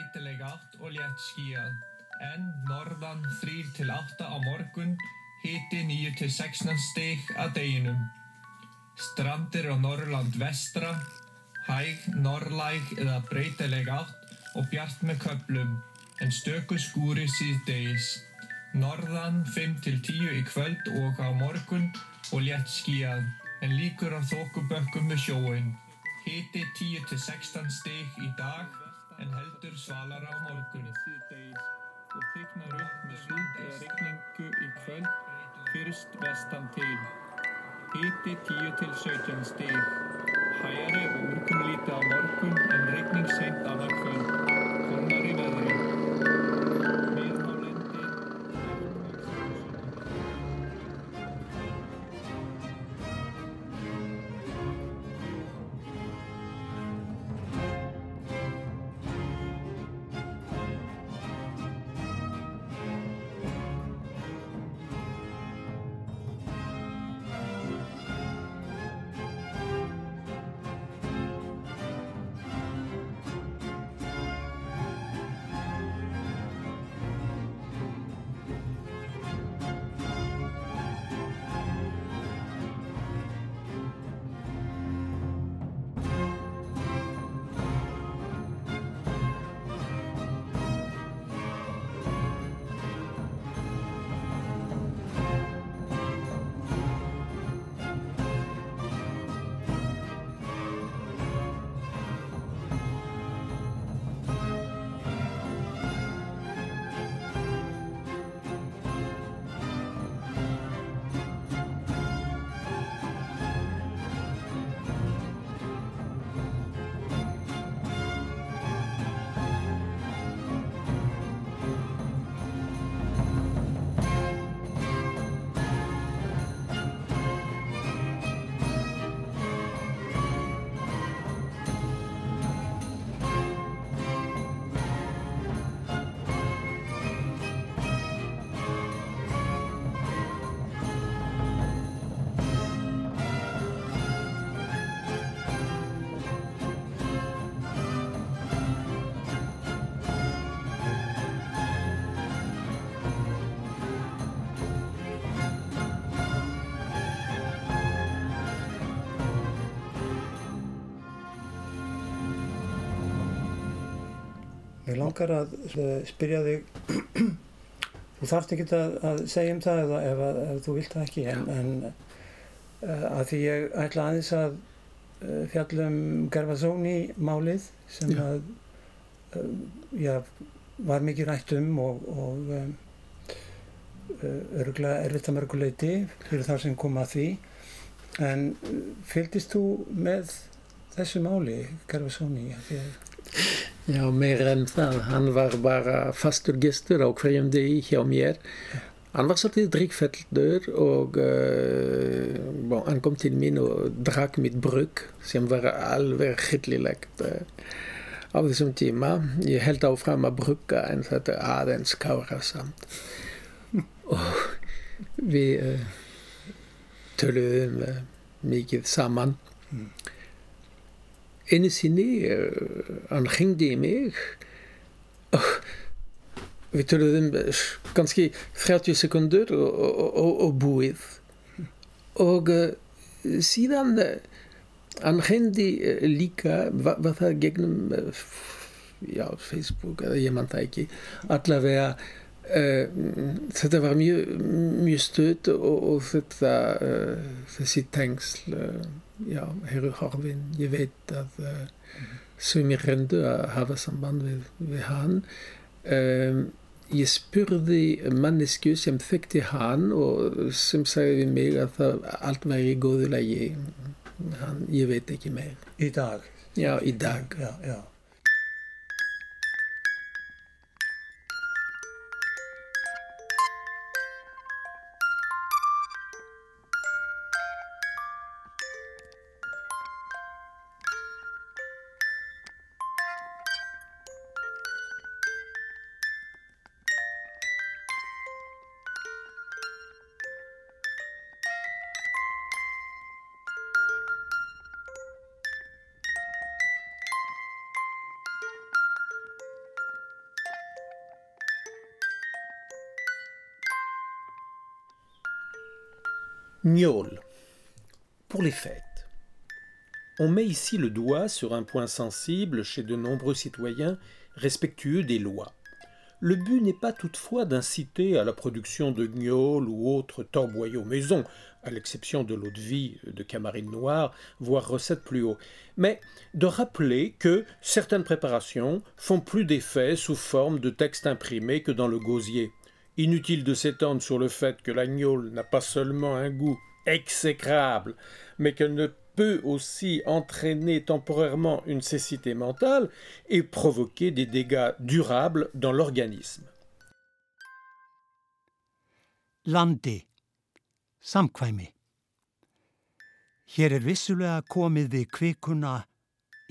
breytileg átt og létt skíjað. En norðan 3-8 á morgun, hiti 9-16 stig að deginum. Strandir á Norrland vestra, hæg, norðlæg eða breytileg átt og bjart með köplum, en stöku skúri síðdegis. Norðan 5-10 í kvöld og á morgun og létt skíjað, en líkur á þókubökkum með sjóin. Hiti 10-16 stig í dag, en heldur svalar á morgun. Síðdegis og þyknar upp með súld eða regningu í kvöld, fyrst vestan til. Hiti 10-17 stig. Hægari og úrkomulítið Ég langar að eh, spyrja þig, þú þarft ekki að, að segja um það ef, ef, að- ef þú vilt það ekki, en, en uh, að því ég ætla aðeins að uh, fjalla um Gervasóni málið sem Já. að, já, var mikið rætt um og, og um, örgulega erfitt að mörguleiti fyrir það sem kom að því. En fylgdist þú með þessu máli, Gervasóni? Já, mer än það. Han var bara fastur gestur á hverjum degi hjá mér. Han var svolítið drikkfeldur og uh, bon, han kom til min og drakk mitt brygg, som var alveg hyggelig uh, á þessum tíma. Ég held áfram að brugga en þetta aðeins kárasamt. og við uh, töluðum mikið saman. Einu sinni uh, hann hringdi í mig og við töluðum uh, kannski 30 sekundur og, og, og, og búið og uh, síðan uh, hann hringdi uh, líka var, var það gegnum uh, já, Facebook eða ég mann það ekki allavega uh, þetta var mjög, mjög stöð og, og þetta uh, þessi tengsl uh, já, eru horfin. Ég veit að uh, sumir reyndu að hafa samband við, við hann. Um, ég spurði mannesku sem þekkti hann og sem sagði við mig að það allt var í góðu. Hann, ég veit ekki meir. í dag? Já, í dag. Já, já. Pour les fêtes. On met ici le doigt sur un point sensible chez de nombreux citoyens respectueux des lois. Le but n'est pas toutefois d'inciter à la production de gnôles ou autres torboyaux maison, à l'exception de l'eau de vie de camarine noire, voire recettes plus haut, mais de rappeler que certaines préparations font plus d'effet sous forme de texte imprimé que dans le gosier. Inutile de s'étendre sur le fait que la n'a pas seulement un goût exécrable, mais qu'elle ne peut aussi entraîner temporairement une cécité mentale et provoquer des dégâts durables dans l'organisme. Landi, samkvæmi. Hér er vissulega komið við kvikuna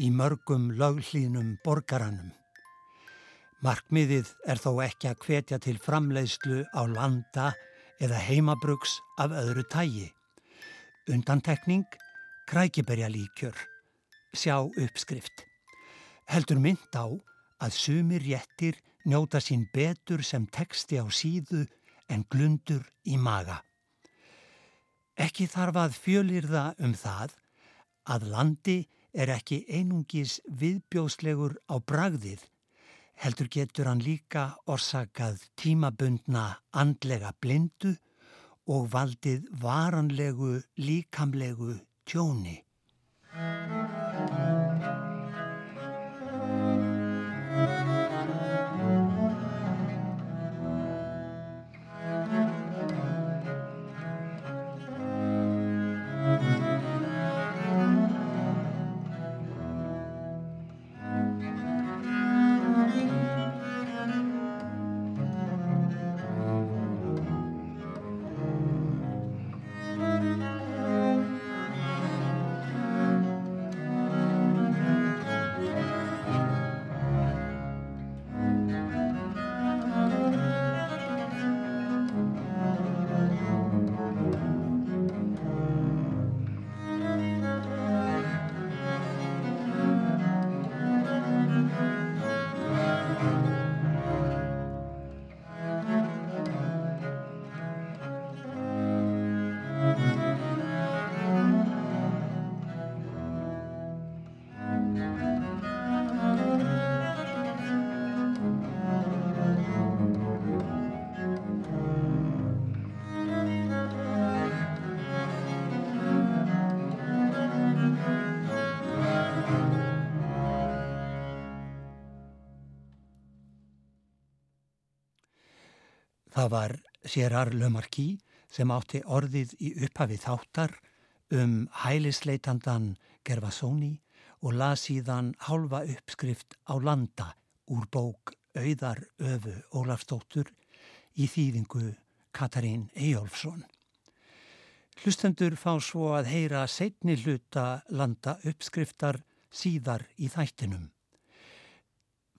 í mörgum löglínum borgaranum. Markmiðið er þó ekki að hvetja til framleiðslu á landa eða heimabrugs af öðru tægi. Undantekning krækiberja líkjör, sjá uppskrift. Heldur mynd á að sumir réttir njóta sín betur sem teksti á síðu en glundur í maga. Ekki þarf að fjölirða um það að landi er ekki einungis viðbjóðslegur á bragðið, heldur getur hann líka orsakað tímabundna andlega blindu og valdið varanlegu líkamlegu tjóni. Það var Gerard Lemarquis sem átti orðið í upphafi þáttar um hælisleitandan Gervasoni og las síðan hálfa uppskrift á landa úr bók Auðar Öfu Ólafstóttur í þýðingu Katarín Eyjólfsson. Hlustendur fá svo að heyra setni hluta landa uppskriftar síðar í þættinum.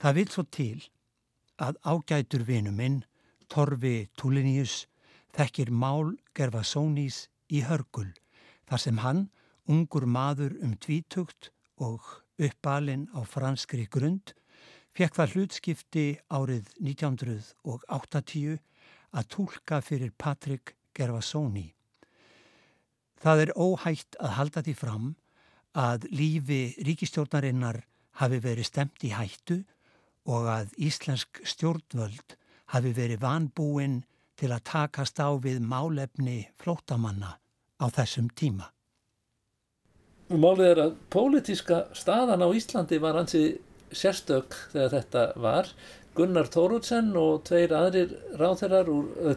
Það vil svo til að ágætur vinu minn Torfi Tulinius þekkir mál Gervasónís í hörgul þar sem hann, ungur maður um tvítugt og uppalinn á franskri grund, fekk það hlutskipti árið 1980 að tólka fyrir Patrik Gervasóni. Það er óhægt að halda því fram að lífi ríkistjórnarinnar hafi verið stemt í hættu og að íslensk stjórnvöld hafi verið vanbúinn til að takast á við málefni flótamanna á þessum tíma. Málið er að pólitíska staðan á Íslandi var hansi sérstök þegar þetta var. Gunnar Tóruðsen og tveir aðrir ráþeirar,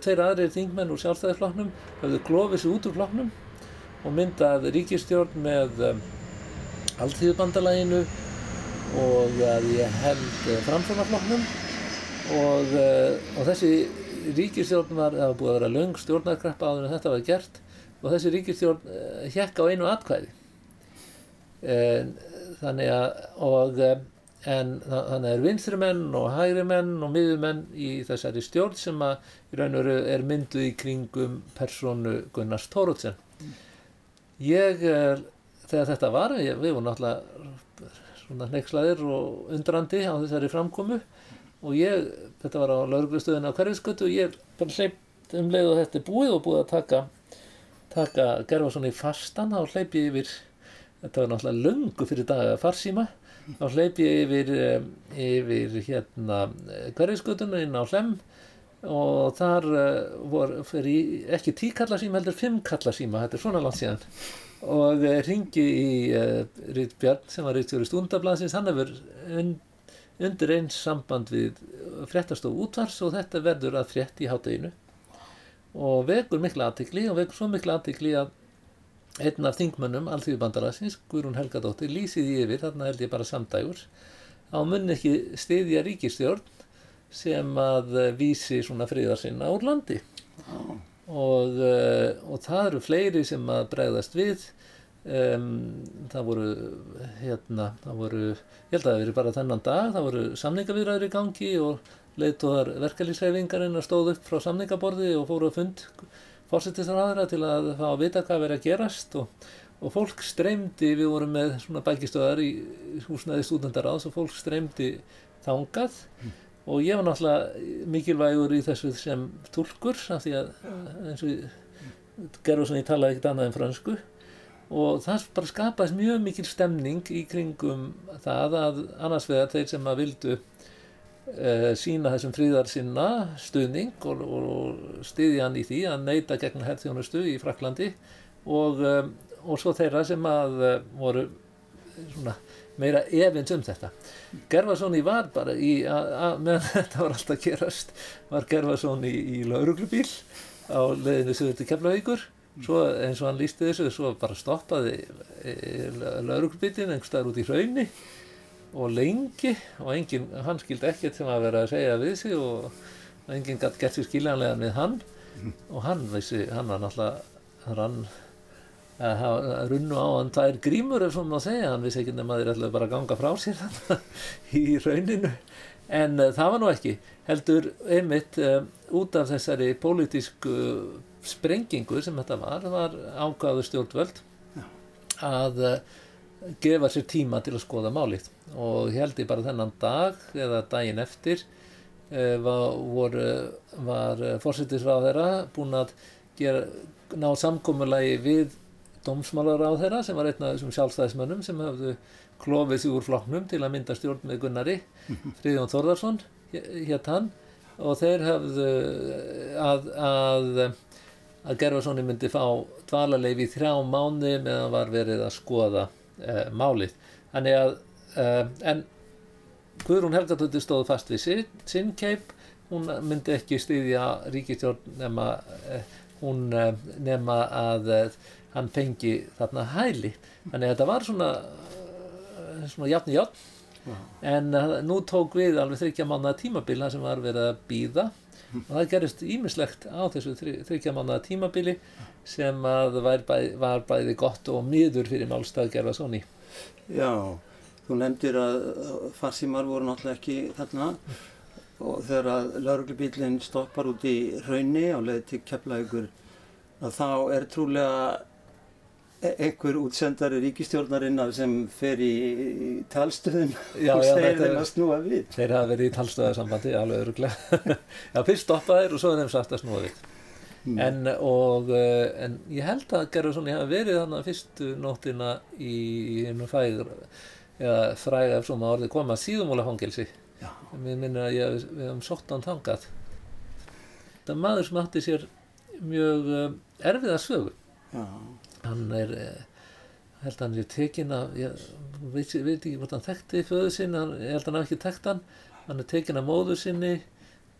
tveir aðrir þingmenn úr sjálfstæðisfloknum höfðu klófið sér út úr floknum og myndað ríkistjórn með um, alltíðubandalaginu og að ég held framfórnafloknum og, uh, og þessi ríkistjórn var, það var búið að vera laung stjórnarkreppa áður en þetta var gert og þessi ríkistjórn uh, eh, hjekk á einu atkvæði. En, þannig að og, eh, en þannig er vinstri menn og hægri menn og miðumenn í þessari stjórn sem að í raun og veru er mynduð í kringum personu Gunnars Tóruðsen ég þegar þetta var, ég, við vorum náttúrulega svona nexlaðir og undrandi á þessari framkomu og ég, þetta var á lauruglustöðinu á hverfiskötu og ég bara hleypt um leið og þetta er búið og búið að taka taka Gerfarsson í fastan, þá hleyp ég yfir, þetta var náttúrulega löngu fyrir daga farsíma, þá hleyp ég yfir, yfir hérna hverjaskötuna inn á hlem og þar uh, voru fyrir ekki tíkallarsíma heldur fimmkallarsíma, þetta er svona langt síðan. Og uh, ringi í uh, Rít Björn sem var Rítstjóri stúndablansins, hann hefur und, undir eins samband við fréttastof útvars og þetta verður að frétt í hátteginu og vekur mikla aðtikli og vekur svo mikla aðtikli að einn af þingmönnum alþjóðbandalagsins, Guðrún Helgadóttir, lýsiði yfir, þarna held ég bara samdægur, á munni ekki stiðja ríkistjórn sem að vísi svona friðarsinna úr landi. Og, uh, og það eru fleiri sem að bregðast við, um, það voru, hérna, það voru, ég held að það veri bara þennan dag, það voru samningavirðar í gangi og leiðtóðar verkalýsreifingarinn að stóð upp frá samningaborði og fóru að fund fórsettisraðara til að fá að vita hvað verið að gerast og, og fólk streymdi, við vorum með svona bækistöðar í húsnaði stúdendaráðs og fólk streymdi þangað mm. og ég var náttúrulega mikilvægur í þessu sem tólkur af því að eins og gerur svona ég talaði ekkert annað en fransku og það bara skapaðist mjög mikil stemning í kringum það að annars vegar þeir sem að vildu uh, sína þessum fríðar sinna stuðning og, og stiðja hann í því að neyta gegn herþjónustu í Fraklandi og, um, og svo þeirra sem að uh, voru svona meira efins um þetta. Gerfarsson var bara í, meðan þetta var alltaf gerast, var Gerfarsson í, í lauruglubíl á leðinu sögur til Keflavíkur svo eins og hann lísti þessu, svo bara stoppaði lauruglubílinn einhverstaðar út í hraunni og lengi og engin, hann skildi ekkert sem að vera að segja við sig og enginn gæti gert sér skiljanlega með hann. Og hann vissi, hann var náttúrulega rann að runnu á hann tvær grímur ef svona að segja, hann vissi ekki nema þeir ætlaði bara að ganga frá sér í rauninu. En uh, það var nú ekki. Heldur einmitt uh, út af þessari pólitísku sprengingu sem þetta var, var ágáðu stjórnvöld að uh, gefa sér tíma til að skoða málið. Og held ég bara þennan dag eða daginn eftir uh, var, var fórsettisráð þeirra búin að gera, ná samkommulagi við dómsmálaráð þeirra sem var einn af þessum sjálfstæðismönnum sem hafðu klófið sig úr flokknum til að mynda stjórn með Gunnari Fríðjón Þórðarsson hétt hann. Og þeir hafðu að, að, að Gerfarssoni myndi fá dvalarleif í þrjá mánu meðan var verið að skoða uh, málið. Þannig að, uh, en Guðrún Helgatóttir stóð fast við sin, sinn keip, hún myndi ekki styðja ríkistjórn nema, uh, hún nema að hann fengi þarna hæli. Þannig að þetta var svona, svona játn í játn. En nú tók við alveg þryggja mánuða tímabila sem var verið að býða og það gerist ímislegt á þessu þryggja mánuða tímabili sem var, bæ, var bæði gott og miður fyrir málstað Gerfarsoni. Já, þú nefndir að farsímar voru náttúrulega ekki þarna og þegar að lauruglubílinn stoppar út í raunni á leið til keflaugur þá er trúlega einhver útsendari ríkistjórnarinnar sem fer í talstöðum já, og segir þetta þeim að snúa við. Þeir hafa verið í talstöðarsambandi, alveg öruglega. Já, fyrst stoppaðir og svo er þeim sagt að snúa við. En, og, eh, en ég held að Gerfarsson hafi verið þannig fyrstu nóttina í einu fræg, eða fræg ef svo maður orðið koma síðumóla fangelsi. Mér minnir að ég, við hefum sótt hann þangað. Það er maður sem átti sér mjög um, erfiða sögu. Já, Hann er, eh, held að hann er tekin af, ég veit, veit ekki hvort hann þekkti föðu sinni, hann, ég held að hann hafi ekki þekkt hann. Hann er tekin af móður sinni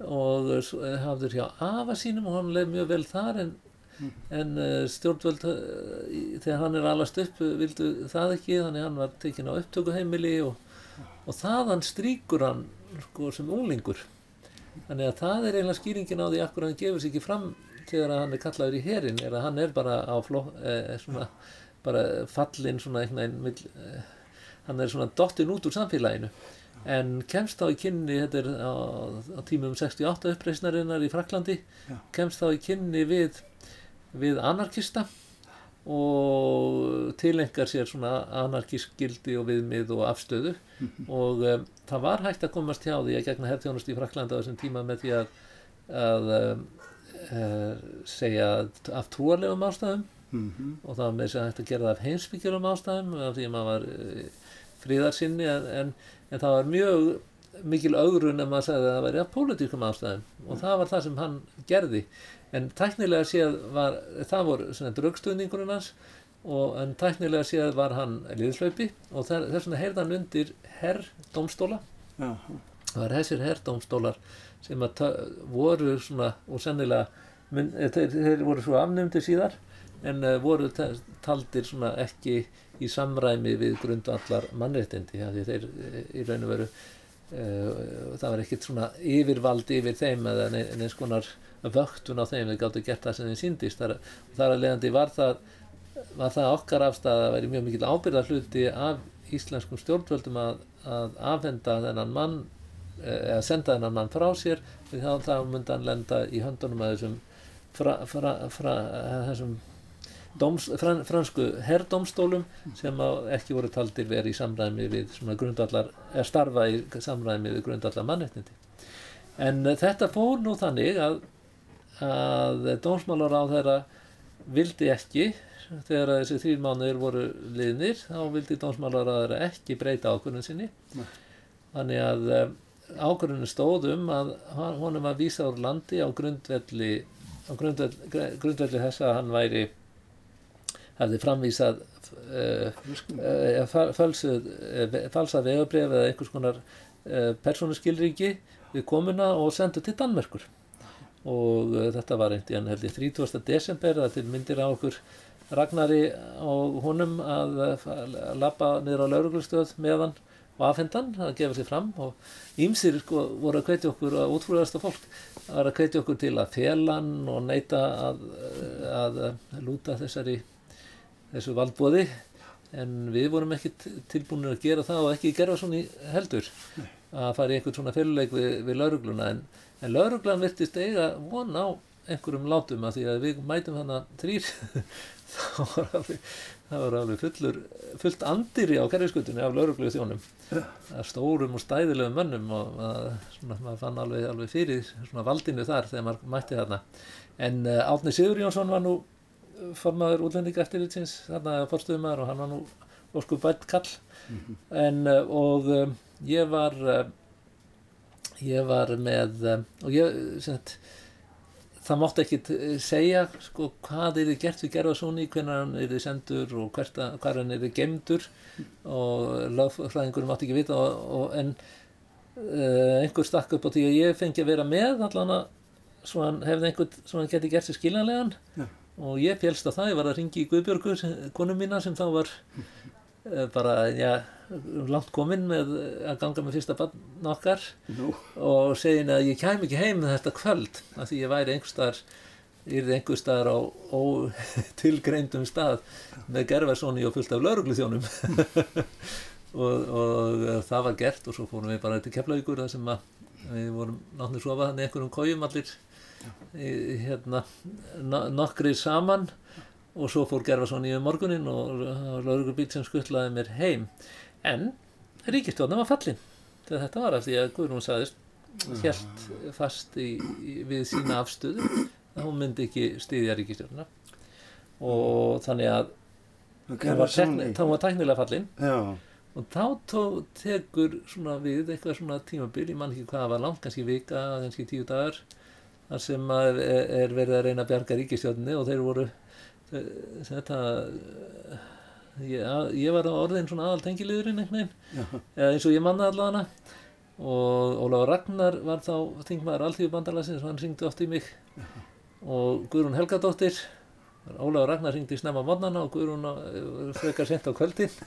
og svo- eh, hafður hjá afa sínum og hann leið mjög vel þar en, en eh, stjórnvöld eh, þegar hann er alast upp eh, vildu það ekki þannig hann var tekin á upptökuheimili og, og þaðan stríkur hann sko, sem unglingur þannig að það er eiginlega skýringin á því akkur hann gefur sig ekki fram þegar hann er kallaður í herin er að hann er bara á fló, eh, svona, bara fallin svona einhvern veginn eh, hann er svona dottin út úr samfélaginu. En kemst þá í kynni þetta er á, á tímum 68 uppreisnarinnar í Fraklandi Já. kemst þá í kynni við við anarkista og tilengar sér svona anarkísk gildi og viðmið og afstöðu. Og um, það var hægt að komast hjá því að gegna herrþjónust í Fraklandi á þessum tíma með því að, að um, segja af trúarlegum ástæðum -hmm. og það var með þess að hægt að gera það af heimsbyggjum ástæðum af því að maður var e, fríðarsinni en, en, en það var mjög mikil augrun en maður sagði að það væri af pólitíkum ástæðum og það var það sem hann gerði. En tæknilega séð var það voru svona draugstuðningurinn hans og en tæknilega séð var hann liðslaupi og þess vegna heyrði hann undir herrdómstóla það var þessir herrdómstólar sem voru svona og sennilega mun, eh, þeir, þeir voru svo afnumdir síðar en uh, voru taldir svona ekki í samræmi við grundallar mannréttindi því þeir eh, í raun og veru uh, það var ekkert svona yfirvald yfir þeim eða neins konar vöktun á þeim, þeir gáttu gert það sem þeim síndist þar, þar að leiðandi var það var það okkar afstæða að veri mjög mikil ábyrðar hluti af íslenskum stjórnvöldum að, að afhenda þennan mann eða senda þennan mann frá sér því þá, þá myndi hann lenda í höndunum að þessum fra, fra, fra, þessum Dóms, fran, fransku herrdómstólum sem ekki voru taldir verið í samræmi við grundallar, eða starfa í samræmi við grundallar mannetnindi. En uh, þetta fór nú þannig að, að dómsmálar á þeirra vildi ekki, þegar þessi þrýr mánuðir voru liðnir, þá vildi dómsmálar á þeirra ekki breyta ákvörðun sinni. Nei. Þannig að um, ákvörðunum stóðum að honum að vísa úr landi á grundvelli, á grundvelli, grundvelli þess að hann væri hafði framvísað uh, uh, falsað vegabref eða einhvers konar uh, persónuskilriki við komuna og sendu til Danmerkur og þetta var einhvern veginn held ég 30. desember það til myndir á okkur Ragnari og honum að lappa niður á lauruglustöð meðan og afhendan að gefa sér fram og ímsir sko, voru að kveitja okkur að útfrúðasta fólk. Það var að kveitja okkur til að félan og neyta að, að, lúta þessari þessu valdbóði en við vorum ekki tilbúinir að gera það og ekki gera svona heldur að fara í einhvern svona fyrirleik við, við laurugluna en, en lauruglan virtist eiga von á einhverjum látum að því að við mætum hana þrýr það var alveg, það var alveg fullur, fullt andiri á kerfiskutunni af lauruglu þjónum stórum og stæðilegum mönnum og maður fann alveg, alveg fyrir valdinu þar þegar maður mætti þarna. En uh, Átni Sigur Jónsson var nú formaður útlendinga eftirlitsins þarna fórstuðumar og hann var nú ósku bætt kall. Mm -hmm. en uh, og um, ég var uh, ég var með og ég sagt, það mátti ekki segja sko hvað er þið gert við Gerfarsóni hvernig hann er þið sendur og hvað hann er þið gemdur og lögfræðingur mátti ekki vita og, og en uh, einhver stakk upp á því að ég fengi að vera með allan að svo hann hefði einhvern svo hann geti gert sér skiljanlegan. Ja og ég félst á það, ég var að ringi í Guðbjörgu, konu mína sem þá var bara, já, langt kominn með að ganga með fyrsta bann okkar. No. og segin að ég kæm ekki heim þetta kvöld, af því ég væri einhver staðar, ég er einhver staðar á tilgreindum stað með gerfarsóni og fullt af laurugluþjónum og, og það var gert og svo fórum við bara til Keflaugur þar sem við vorum náttúrulega sofa þannig einhverjum kójum allir hérna, nokkri saman og svo fór Gerfarsson í um morgunin og laurugubíl sem skuttlaði mér heim. En ríkistjóðnum var fallin þetta var af því að Guðrún sagðist helt fast í, í, við sína afstöðu að hún myndi ekki stýðja ríkistjóðna og þannig að það var tæknilega fallin. Já. og þá tók, tekur svona við eitthvað svona tímabil, ég man ekki hvað var langt, kannski vika, kannski tíu dagar þar sem er verið að reyna að bjarga ríkistjóðinni og þeir voru þetta ég, ég var orðin svona aðal tengiliðurinn eða eins og ég manna allavega og Óláður Ragnar var þá þingmaður alltífubandalagsins og hann ringdi oft í mig. Já. og Guðrún Helgadóttir Óláður Ragnar ringdi í snemma mótnana og Guðrún eh, frekar sent á kvöldin.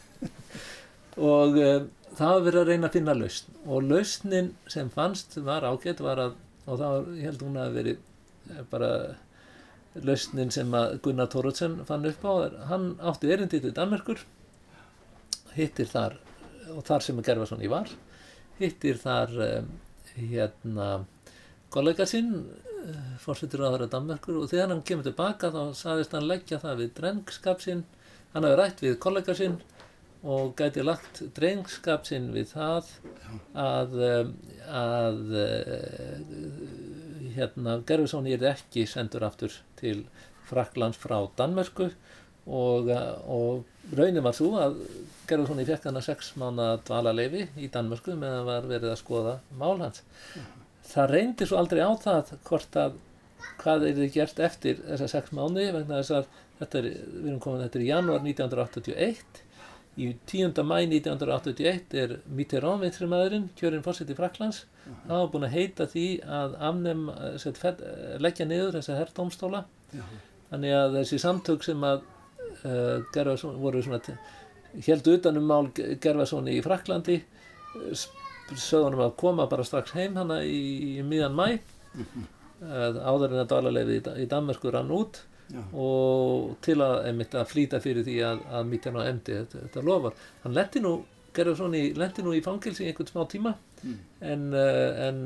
Og um, það var verið að reyna að finna lausn. Og lausnin sem fannst var ágætt var að og þá held hún að veri eh, bara lausnin sem að Gunnar Tórótsen fann upp á hann átti erindi til Danmerkur hittir þar og þar sem að Gerfarsson í var hittir þar um, hérna kollega sinn eh, fórsettur á þeirra Danmerkur og þegar hann kemur tilbaka þá sagðist hann leggja það við drengskap sinn hann hafi rætt við kollega sinn og gæti lagt drengskap sinn við það að, að hérna, Gerfusson er ekki sendur aftur til Fraklands frá Danmörku og, og raunin var svo að gerður svona í fekk hann að sex mánu dvalarleifi í Danmörku meðan var verið að skoða mál hans. Það reyndi svo aldrei á það hvort að hvað er þið gert eftir þessar sex mánu vegna þess að þetta er, við erum komin þetta er í janúar 1981 í 10. mæ 1981 er Mitterrand vinstrimæðurinn, kjörinn fórsett í Fraklands það var búin að heita því að afnum, set, fed, leggja niður þessa herrdómstóla þannig að þessi samtök sem að uh, gerða svona, voru svona heldu utanum mál gerða svona í Fraklandi sögðunum að koma bara strax heim hana í, í miðan mæ uh, áður en að dalarleiði í, í Danmarku rann út Já. og til að, einmitt, að flýta fyrir því að, að mítjan á emdi þetta, þetta lofar. Hann lendi nú, í, lendi nú í fangilsi í einhvern smá tíma mm. en, uh, en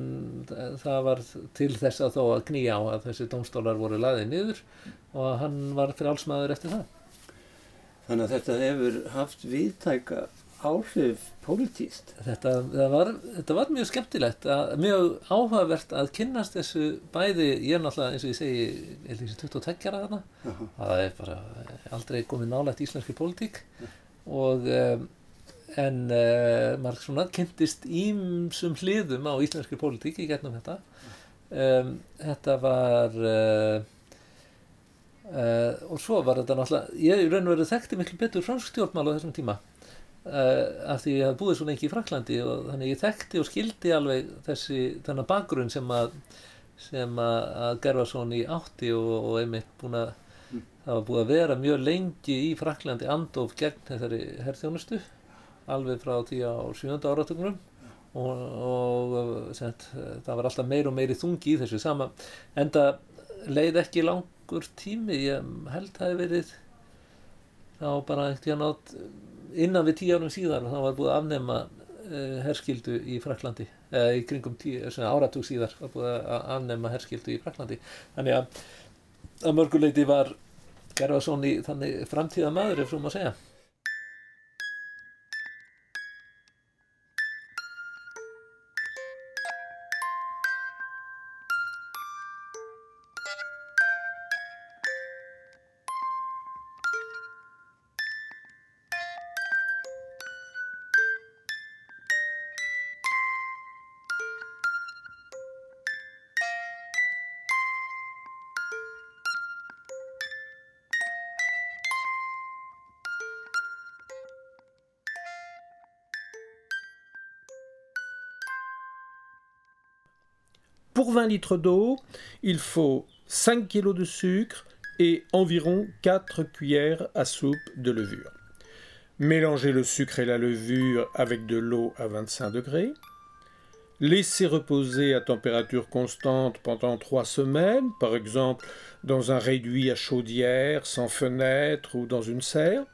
það var til þess að þó að knýja á að þessi domstólar voru laðið niður og hann var fyrir allsmaður eftir það. Þannig að þetta hefur haft viðtæka áhrif pólitíst? Þetta, var, þetta var mjög skemmtilegt, að, mjög áhugavert að kynnast þessu bæði, ég er náttúrulega eins og ég segi, ég held þessi 22 ára þarna, það er bara aldrei komið nálægt íslenski pólitík og um, en uh, maður svona kynntist ímsum hliðum á íslenski pólitík í getnum þetta. Um, þetta var... Uh, og svo var þetta náttúrulega, ég raun og verið þekkti miklu betur fransk stjórnmál á þessum tíma af því ég hafði búið svo lengi í Fraklandi og þannig ég þekkti og skildi alveg þessi þennan bakgrunn sem að sem að, Gerfarsson í átti og, og einmitt búin að mm. það var búið að vera mjög lengi í Fraklandi andof gegn þessari herrþjónustu alveg frá því á sjönda áratökunum og, og sent, það var alltaf meir og meiri þungi í þessu sama en það leið ekki langur tími ég held að það hefði verið þá bara innan við tíu árum síðan þá var búið að afnema uh, herskildu í Fraklandi eða í kringum áratug síðar var búið að afnema herskildu í Fraklandi þannig að að mörguleiti var Gerfarsson í þannig framtíða maður ef svo maður segja Pour 20 litres d'eau, il faut 5 kg de sucre et environ 4 cuillères à soupe de levure. Mélangez le sucre et la levure avec de l'eau à 25 degrés. Laissez reposer à température constante pendant 3 semaines, par exemple dans un réduit à chaudière, sans fenêtre ou dans une serre.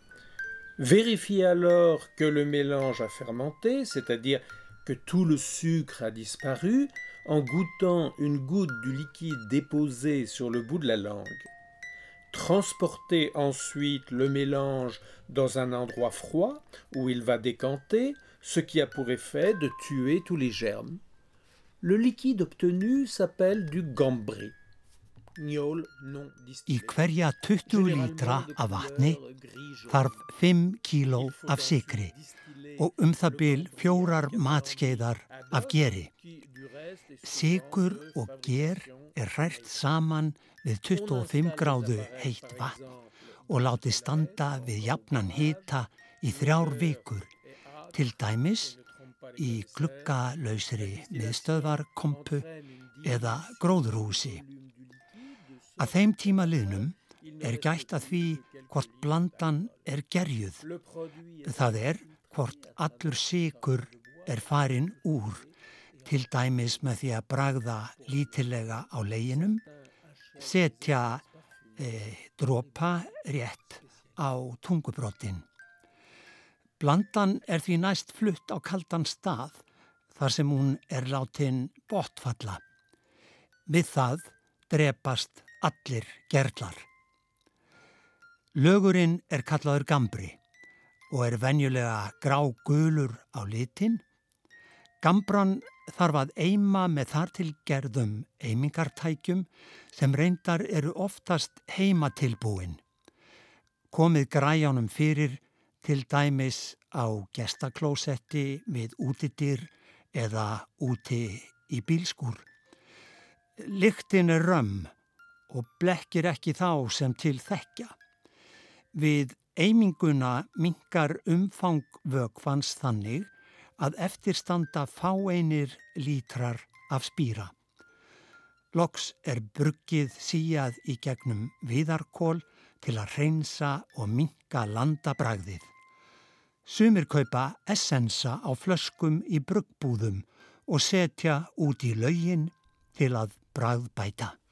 Vérifiez alors que le mélange a fermenté, c'est-à-dire tout le sucre a disparu, en goûtant une goutte du liquide déposé sur le bout de la langue. Transportez ensuite le mélange dans un endroit froid où il va décanter, ce qui a pour effet de tuer tous les germes. Le liquide obtenu s'appelle du gambri. Í hverja 20 lítra af vatni þarf 5 kíló af sikri og um það byl fjórar matskeiðar af geri. Sigur og ger er hrært saman við 25 gráðu heitt vatn og láti standa við jafnan hita í þrjár vikur, til dæmis í glukkalauðsri miðstöðvarkompu eða gróðurhúsi. Að þeim tíma liðnum er gætt að því hvort blandan er gerjuð. Það er hvort allur sigur er farin úr til dæmis með því að bragða lítilega á leginum, setja e, dropa rétt á tungubrotin. Blandan er því næst flutt á kaldan stað þar sem hún er látin botfalla. Við það drepast allir gerlar. Lögurinn er kallaður gambri og er venjulega grá gulur á litin. Gambran þarf að eima með þar til gerðum eimingartækjum sem reyndar eru oftast heimatilbúin. komið græjánum fyrir til dæmis á gestaklósetti við útidyr eða úti í bílskúr. Lyktin er römm og blekkir ekki þá sem til þekkja. Við eiminguna minkar umfang vökvans þannig að eftirstanda fáeinir lítrar af spýra. Loks er bruggið síjað í gegnum viðarkól til að reynsa og minka landabræðið. Sumir kaupa essensa á flöskum í bruggbúðum og setja út í laugin til að bræðbæta. En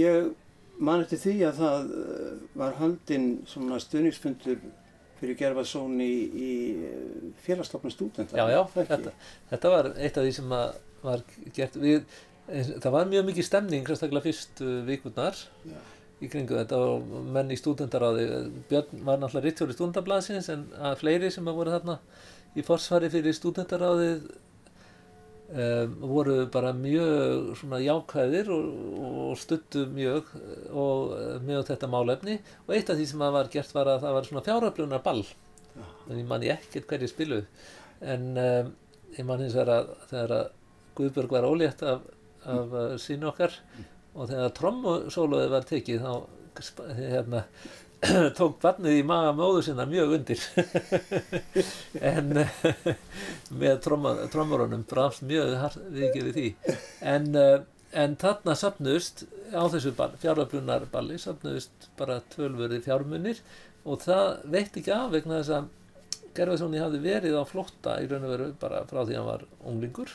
ég man eftir því að það eh, var haldinn svona stuðningsfundur fyrir Gerfarsson í, í félagstofnum stúdenta. Já, já, þetta, þetta var eitt af því sem var gert við, það var mjög mikið stemning, sérstaklega fyrst Já. í kringu þetta og menn í stúdendaráði, Björn var náttúrulega rittjóri stúdendablasins en að fleiri sem að voru þarna í forsvari fyrir stúdendaráðið um, voru bara mjög svona jákvæðir og, og stuttu mjög og mjög þetta málefni. Og eitt af því sem að var gert var að það var svona fjáröflunar ball en ég man ég ekkert hverju spiluð en um, ég man hins vegar að þegar að Guðbjörg var ólétt af, af uh, sínu okkar og þegar trommusóluði var tekið þá hérna, tók barnið í maga móður sinna mjög undir. En með tromma- trommurunum brafst mjög vikið við því. En, eh, en þarna sapnust á þessu fjáröflunarballi sapnust bara tölvörði fjármunir og það veitt ekki af vegna þess að Gerfarsson hafði verið á flótta í raun og veru bara frá því að hann var unglingur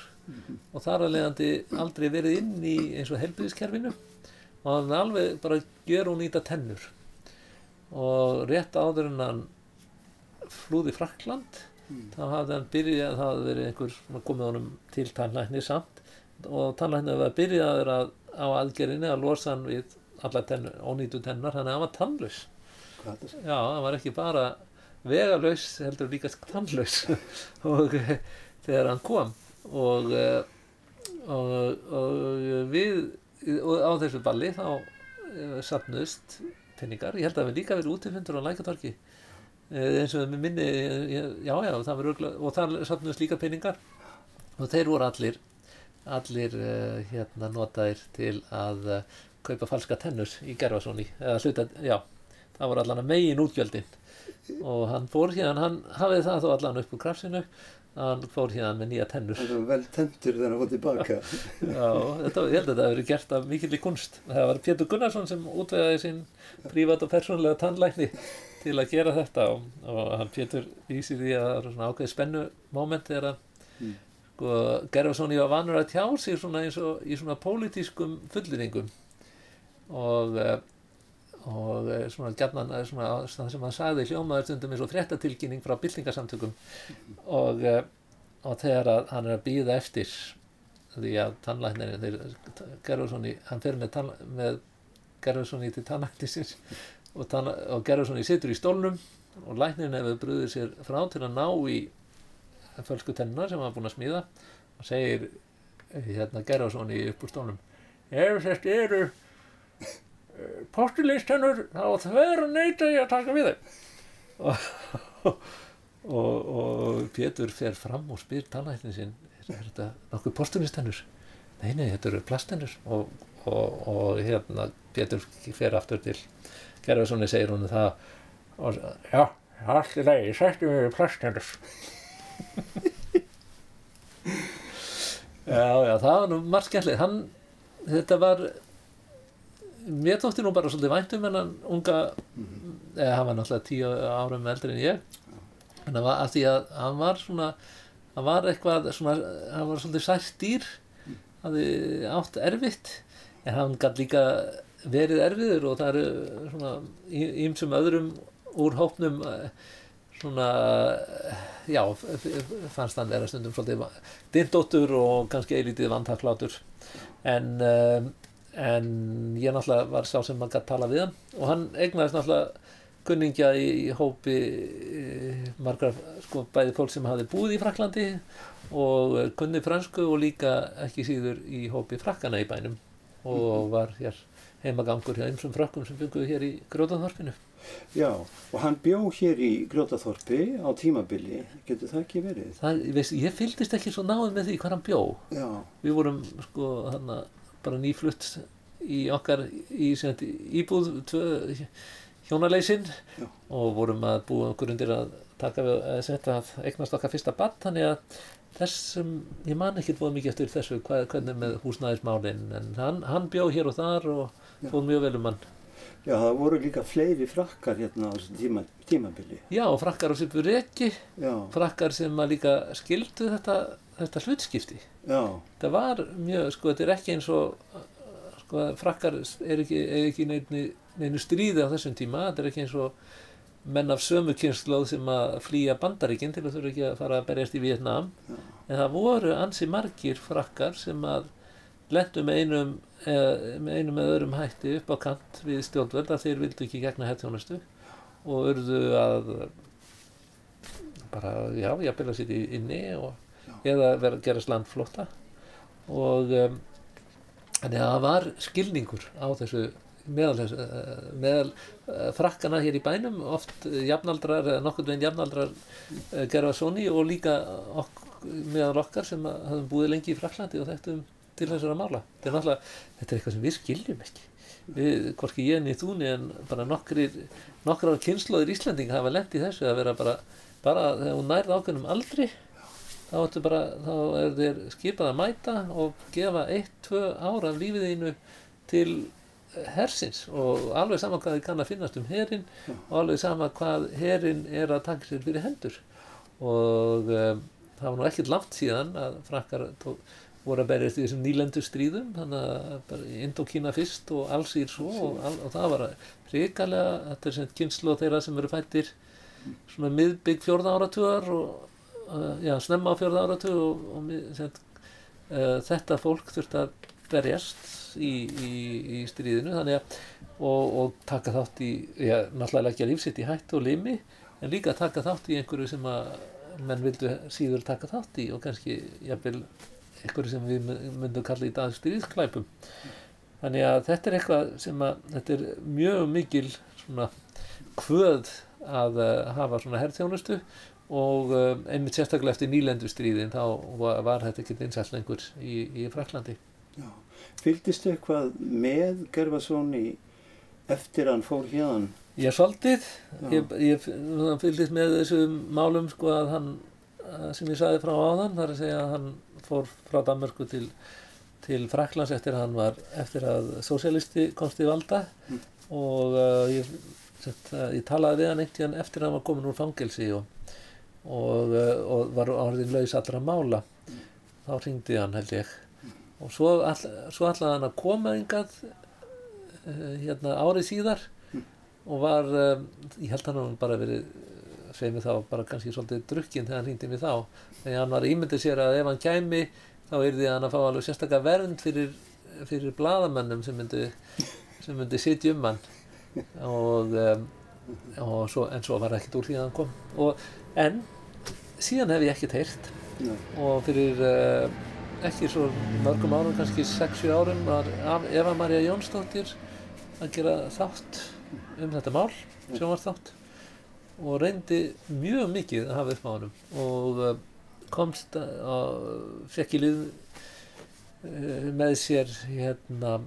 og þar að leiðandi aldrei verið inn í eins og helbriðiskerfinu og hann alveg bara gjör og nýta tennur og rétt áður en hann flúði Frakland þá hafði hann byrjað, það hafði verið einhver komið honum til tannlækni samt. Og tannlækni var byrjaður að, á aðgerinni að losa hann við alla tennur, ónýtu tennar, þannig að hann var tannlaus? Já, hann var ekki bara vegalaus, heldur líka tannlaus. Og þegar hann kom og, eh, og, og við og á þessu balli þá eh, penningar, ég held að við líka verið útifundur á lækatorki eins og með minni, eh, já já, það örgla, og þar safnuðust líka penningar og þeir voru allir allir uh, hérna notaðir til að kaupa falska tennur í Gerfarsoni eða hluta, já, það voru allan að megin útgjöldin. Og hann fór hérna, hann hafið það þó allan upp úr krafsinu hann fór hérna með nýja tennur Það var vel tendur þegar hann var tilbaka. Já, þetta, ég held að þetta hefur gert af mikill í kunst það var Pétur Gunnarsson sem útvegaði sín prívat og persónulega tannlækni til að gera þetta og, og hann Pétur vísir því að það er svona ákveð spennu moment þegar hann Mm. sko, Gerfarsson var vanur að tjá sig svona eins og í svona pólitískum fullýringum og eh, og eh, svona gjarnan eh, svona, sem hann sagði hljómaður stundum eins og fréttatilkynning frá byltingasamtökum og, eh, og þegar að hann er að býða eftir því að tannlæknirinn þeir Gerfarssoni, hann fer með, með Gerfarssoni til tannlæknisins og, tann, og Gerfarssoni situr í stólnum og læknirinn hefur brúðið sér frá til að ná í fölsku tennar sem hann var búinn að smíða og segir hérna Gerfarssoni upp úr stólnum ef þetta eru postulistennur þá þver neita ég að taka við þeim. Og, og, og Pétur fer fram og spyr tannlæknin sinn er þetta nokkuð postulistennur nei, nei, þetta eru plastennur og, og, og hérna Pétur fer aftur til Gerðarssoni segir hún það og já, allt í lagi, sættu mér plastennur já, já, það var nú margt skemmtilegt. Hann, þetta var mér þótti nú bara svolítið væntum en hann unga eða hann var náttúrulega tíu árum eldri en ég. En það var að því að hann var svona hann var eitthvað svona hann var svolítið sært dýr hafði átt erfitt en hann gæti líka verið erfiður og það eru svona ímsum öðrum úr hópnum eh, svona já, fannst hann vera stundum svolítið dindóttur og kannski eilítið vantaklátur en um, en ég náttúrulega var sá sem maður gæti tala við hann og hann eignaðist náttúrulega kunningja í, í hópi e, margar sko bæði fólk sem hafi búið í Fraklandi og kunni fransku og líka ekki síður í hópi frakkana í bænum og var hér heimagangur hjá einsum frakkum sem bygguðu hér í Grótaþorpinu. Já, og hann bjó hér í Grótaþorpi á tímabili, getur það ekki verið? Það, veist, ég fylgist ekki svo náðu með því hvað hann bjó. Já. Við vorum sko hann bara nýflutt í okkar í sendi, íbúð hjónaleysin. Og vorum að búa okkur undir að taka við að að eignast okkar fyrsta badd þannig að þessum, ég man ekki búið mikið eftir þessu hvað, hvernig með húsnæðismálin en hann, hann bjó hér og þar og fóð mjög vel um hann. Já, það voru líka fleiri frakkar hérna á þessu tíma, tímabili. Já, frakkar á svipu reki. Frakkar sem að líka skildu þetta, þetta hlutskipti. Já, það var mjög, sko, þetta er ekki eins og sko, frakkar er ekki, er ekki neinu, neinu stríði á þessum tíma, þetta er ekki eins og menn af sömu kynnslóð sem að flýja bandaríkinn til að þurfa ekki að fara að berjast í Vietnam Já. en það voru ansi margir frakkar sem að lendu með einum með einum eða öðrum hætti upp á kant við stjórnvöld að þeir vildu ekki gegna hættjónustu og urðu að bara, já, ég að sitt í- inni og, eða vera, gerast landflótta og um, þannig að það var skilningur á þessu meðal, eh, meðal uh, frakkana hér í bænum oft jafnaldrar, eða nokkurn veginn jafnaldrar uh, gerfa Sóni og líka ok, meðal okkar sem að hafum búið lengi í Fraklandi og þekktum til þessara mála. Þetta er náttúrulega, þetta er eitthvað sem við skiljum ekki. Við, hvorki ég niður þúni en bara nokkrir, nokkrar kynnslóðir Íslanding hafa lent í þessu að vera bara, bara þegar hún nærði ákveðnum aldri þá, ertu bara, þá er þér skipað að mæta og gefa eitt, tvö ára af lífið þínu til hersins og alveg sama hvað þið kann að finnast um herin og alveg sama hvað herin er að taka sér fyrir hendur. Og um, það var nú ekkert langt síðan að frakkar tók, voru að berjast í þessum nýlendu stríðum þannig að bara Indokína fyrst og allsýr svo og, all, og það var ríkalega, þetta er sem kynslu þeirra sem eru fættir svona miðbygg fjórða áratugar og uh, já, snemma á fjórða áratug og, og sem, uh, þetta fólk þurfti að berjast í, í, í stríðinu þannig að og, og taka þátt í, já, náttúrulega leggja lífsitt í hættu og limi en líka taka þátt í einhverju sem að menn vildu síður taka þátt í og kannski jafnvel einhverju sem við myndum kalla í dag stríðsklæpum þannig að þetta er eitthvað sem að þetta er mjög mikil svona kvöð að uh, hafa svona herrþjónustu og um, einmitt sérstaklega eftir nýlendustríðin þá var, var þetta ekki einsall lengur í, í Fraklandi já. Fylgdistu eitthvað með Gervarsoni eftir hann fór hérðan? Ég er svolítið, ég, ég svona fylgdist með þessum málum sko að hann, sem ég sagði frá áðan, þar að segja að hann fór frá Danmörku til, til Fraklands eftir að hann var, eftir að sósialisti komst í valda Mm. og uh, ég, sett, uh, ég talaði við hann eitt í hann eftir að hann var komin úr fangelsi og, og, uh, og var orðin laus allra mála. Þá hringdi hann held ég. Og svo, all, svo ætlaði hann að koma yngað uh, hérna árið síðar og var, um, ég held hann hafi bara verið, segið mig þá, bara kannski svolítið drukkinn þegar hann hringdi mig þá. Þegar hann var ímyndið sér að ef hann kæmi þá yrði hann að fá alveg sérstaklega vernd fyrir, fyrir bladamönnum sem myndi, sem myndi sitja um hann. Og, um, og svo, en svo var ekkert úr því að hann kom. Og, en síðan hef ég ekkert heyrt. Nei. og fyrir uh, ekki svo mörgum árum, kannski 6-7 árum var Eva Maria Jónsdóttir að gera þátt um þetta mál, sjónvarþátt og reyndi mjög mikið að hafa upp honum. Og uh, komst að fekk í lið eh, með sér hérna,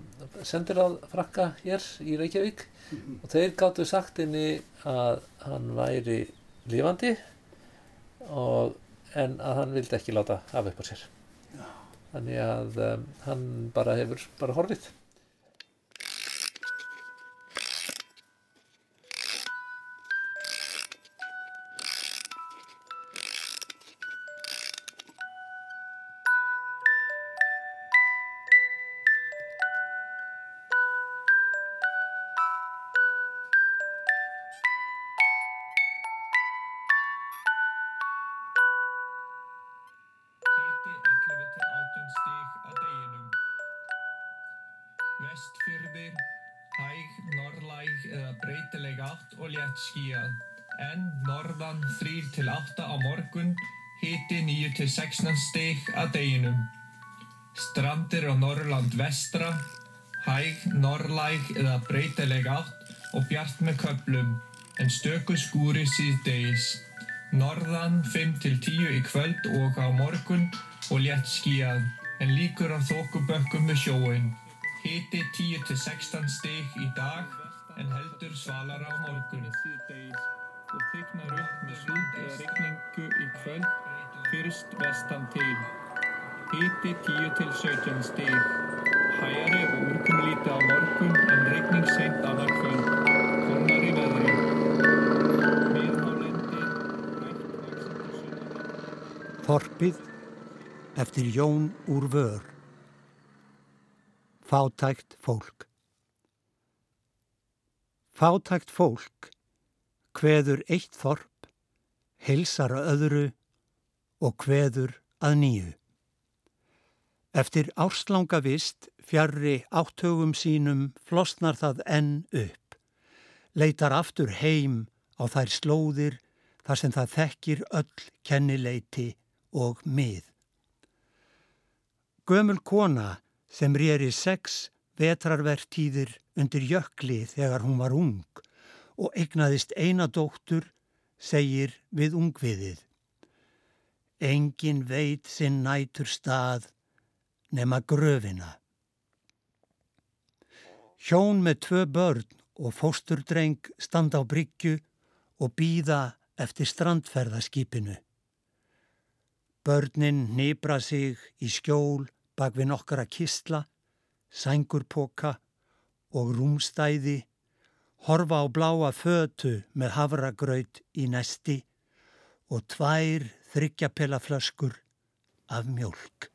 sendiráðfrakka hér í Reykjavík. Og þeir gáttu sagt henni að hann væri lifandi og, en að hann vildi ekki láta af upp á sér. Þannig að um, hann bara hefur bara horfið. Breytileg átt og létt skíjað. En norðan 3 til 8 á morgun, hiti 9 til 16 stig að deginum. Strandir á Norrland vestra, hæg, norðlæg eða breytileg átt og bjart með köplum, en stöku skúri síðdegis. Norðan 5 til 10 í kvöld og á morgun og létt skíjað, en líkur á þókubökkum með sjóin. Hiti 10 til 16 stig í dag, en heldur svalar á morgun. Og þyknar upp með súld eða regningu í kvöld, fyrst vestan til. Hiti 10 til 17 stig. Hægari og úrkomulítið á morgun, en regning seint annað kvöld. Konar í veðri. Miðhálendi, hægt vaxandi sunnanátt. Þorpið eftir Jón úr vör. Fátækt fólk. Fátækt fólk kveður eitt þorp, heilsar að öðru og kveður að nýju. Eftir árslanga vist fjarrri áttögum sínum flosnar það enn upp, leitar aftur heim á þær slóðir þar sem það þekkir öll kennileiti og mið. Gömul kona sem rýri sex vetrarvertíðir undir jökli þegar hún var ung og eignaðist eina dóttur, segir við ungviðið. Engin veit sinn nætur stað nema gröfina. Hjón með tvö börn og fósturdreng standa á bryggju og býða eftir strandferðaskipinu. Börnin nýbra sig í skjól bak við nokkara kistla, sængurpoka og rúmstæði, horfa á bláa fötu með havragraut í nesti og tvær þryggjapela flöskur af mjölk.